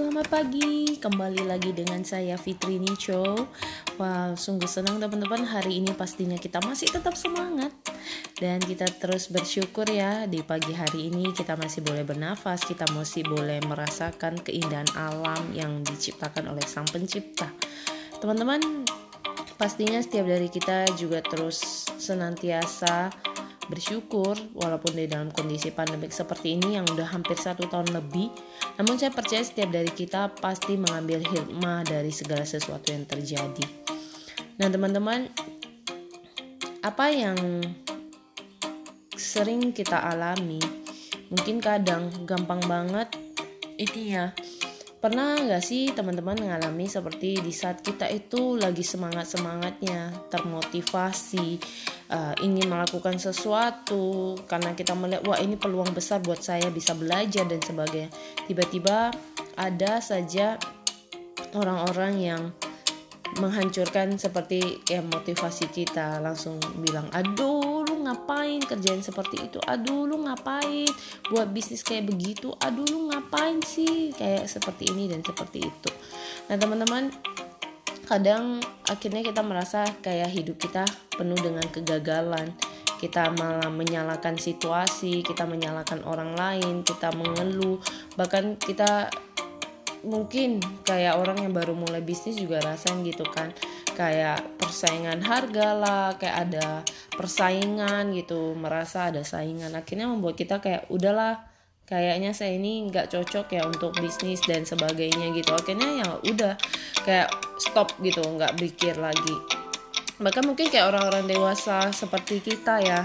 selamat pagi. Kembali lagi dengan saya Fitri Nicho. Wah, sungguh senang teman-teman. Hari ini pastinya kita masih tetap semangat dan kita terus bersyukur ya di pagi hari ini kita masih boleh bernafas, kita masih boleh merasakan keindahan alam yang diciptakan oleh Sang Pencipta. Teman-teman, pastinya setiap dari kita juga terus senantiasa bersyukur walaupun di dalam kondisi pandemik seperti ini yang udah hampir satu tahun lebih. Namun saya percaya setiap dari kita pasti mengambil hikmah dari segala sesuatu yang terjadi. Nah teman-teman apa yang sering kita alami? Mungkin kadang gampang banget. Ini ya Pernah gak sih teman-teman mengalami seperti di saat kita itu lagi semangat-semangatnya, termotivasi, uh, ingin melakukan sesuatu karena kita melihat wah ini peluang besar buat saya bisa belajar dan sebagainya. Tiba-tiba ada saja orang-orang yang menghancurkan seperti ya motivasi kita langsung bilang aduh ngapain kerjain seperti itu? Aduh lu ngapain buat bisnis kayak begitu? Aduh lu ngapain sih kayak seperti ini dan seperti itu? Nah teman-teman kadang akhirnya kita merasa kayak hidup kita penuh dengan kegagalan. Kita malah menyalahkan situasi, kita menyalahkan orang lain, kita mengeluh, bahkan kita mungkin kayak orang yang baru mulai bisnis juga rasain gitu kan. Kayak persaingan harga lah kayak ada persaingan gitu merasa ada saingan. Akhirnya membuat kita kayak udahlah kayaknya saya ini nggak cocok ya untuk bisnis dan sebagainya gitu. Akhirnya ya udah kayak stop gitu nggak pikir lagi. Bahkan mungkin kayak orang-orang dewasa seperti kita ya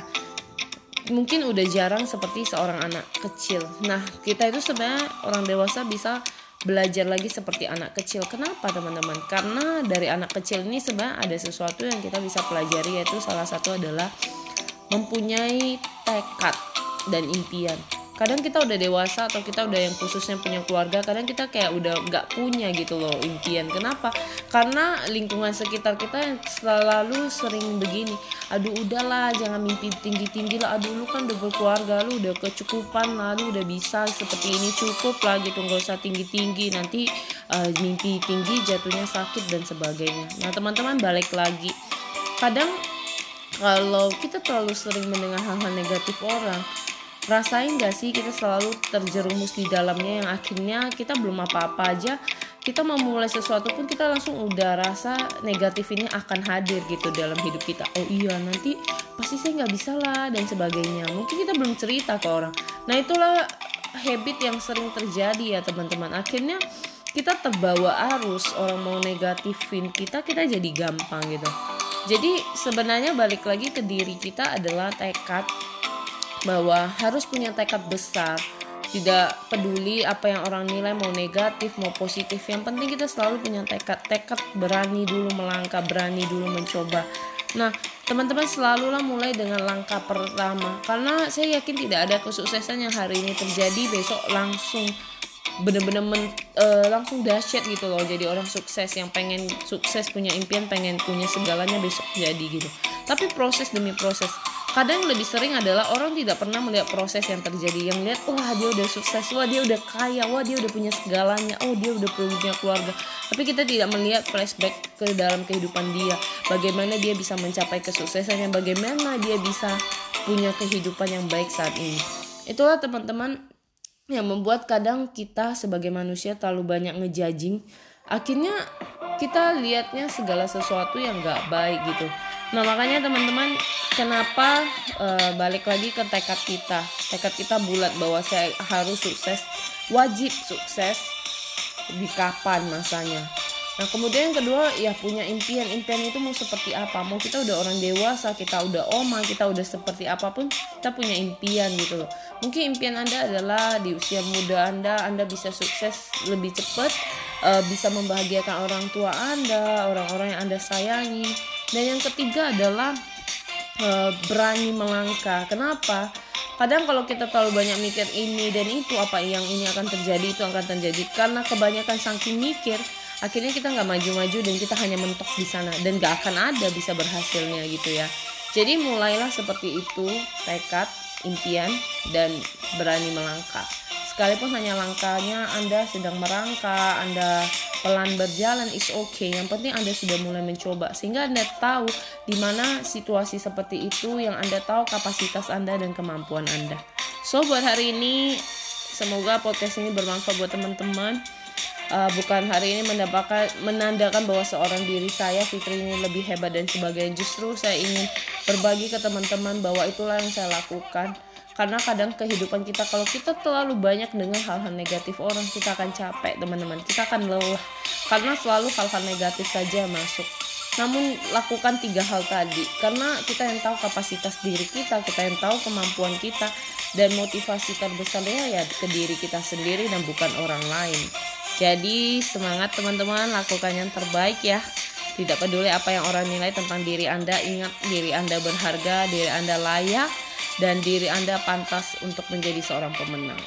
mungkin udah jarang seperti seorang anak kecil. Nah kita itu sebenarnya orang dewasa bisa belajar lagi seperti anak kecil. Kenapa teman-teman? Karena dari anak kecil ini sebenarnya ada sesuatu yang kita bisa pelajari yaitu salah satu adalah mempunyai tekad dan impian kadang kita udah dewasa atau kita udah yang khususnya punya keluarga kadang kita kayak udah nggak punya gitu loh impian. Kenapa? Karena lingkungan sekitar kita yang selalu sering begini. Aduh udahlah jangan mimpi tinggi tinggi lah. Aduh lu kan udah berkeluarga lu udah kecukupan lah lu udah bisa seperti ini cukup lah gitu nggak usah tinggi tinggi nanti uh, mimpi tinggi jatuhnya sakit dan sebagainya. Nah teman-teman balik lagi. Kadang kalau kita terlalu sering mendengar hal-hal negatif orang rasain gak sih kita selalu terjerumus di dalamnya yang akhirnya kita belum apa-apa aja kita mau mulai sesuatu pun kita langsung udah rasa negatif ini akan hadir gitu dalam hidup kita. Oh iya nanti pasti saya nggak bisa lah dan sebagainya. Mungkin kita belum cerita ke orang. Nah itulah habit yang sering terjadi ya teman-teman. Akhirnya kita terbawa arus orang mau negatifin kita kita jadi gampang gitu. Jadi sebenarnya balik lagi ke diri kita adalah tekad bahwa harus punya tekad besar tidak peduli apa yang orang nilai mau negatif mau positif. Yang penting kita selalu punya tekad tekad berani dulu melangkah berani dulu mencoba. Nah teman-teman selalulah mulai dengan langkah pertama karena saya yakin tidak ada kesuksesan yang hari ini terjadi besok langsung bener-bener uh, langsung dahsyat gitu loh jadi orang sukses yang pengen sukses punya impian pengen punya segalanya besok jadi gitu. Tapi proses demi proses kadang lebih sering adalah orang tidak pernah melihat proses yang terjadi. Yang lihat wah dia udah sukses wah dia udah kaya wah dia udah punya segalanya oh dia udah punya keluarga. Tapi kita tidak melihat flashback ke dalam kehidupan dia. Bagaimana dia bisa mencapai kesuksesannya bagaimana dia bisa punya kehidupan yang baik saat ini. Itulah teman-teman yang membuat kadang kita sebagai manusia terlalu banyak ngejajing akhirnya kita lihatnya segala sesuatu yang gak baik gitu nah makanya teman-teman kenapa uh, balik lagi ke tekad kita? Tekad kita bulat bahwa saya harus sukses wajib sukses di kapan masanya. Nah kemudian yang kedua ya punya impian. Impian itu mau seperti apa? Mau kita udah orang dewasa Kita udah oma Kita udah seperti apa pun Kita punya impian gitu loh. Mungkin impian anda adalah Di usia muda anda Anda bisa sukses lebih cepat uh, Bisa membahagiakan orang tua anda Orang-orang yang anda sayangi Dan yang ketiga adalah uh, Berani melangkah. Kenapa? kadang kalau kita terlalu banyak mikir ini dan itu apa yang ini akan terjadi itu akan terjadi. Karena kebanyakan saking mikir akhirnya kita nggak maju-maju dan kita hanya mentok di sana. Dan nggak akan ada bisa berhasilnya gitu ya. Jadi mulailah seperti itu tekad impian dan berani melangkah. Sekalipun hanya langkahnya Anda sedang merangkak Anda pelan berjalan is okay. Yang penting Anda sudah mulai mencoba. Sehingga Anda tahu di mana situasi seperti itu yang Anda tahu kapasitas Anda dan kemampuan Anda. So buat hari ini semoga podcast ini bermanfaat buat teman-teman. Uh, bukan hari ini mendapatkan menandakan bahwa seorang diri saya Fitri ini lebih hebat dan sebagainya. Justru saya ingin berbagi ke teman-teman bahwa itulah yang saya lakukan karena kadang kehidupan kita kalau kita terlalu banyak dengan hal-hal negatif orang kita akan capek teman-teman. Kita akan lelah. Karena selalu hal-hal negatif saja masuk. Namun lakukan tiga hal tadi. Karena kita yang tahu kapasitas diri kita kita yang tahu kemampuan kita dan motivasi terbesarnya ya ke diri kita sendiri dan bukan orang lain. Jadi semangat teman-teman, lakukan yang terbaik ya. Tidak peduli apa yang orang nilai tentang diri Anda, ingat diri Anda berharga, diri Anda layak, dan diri Anda pantas untuk menjadi seorang pemenang.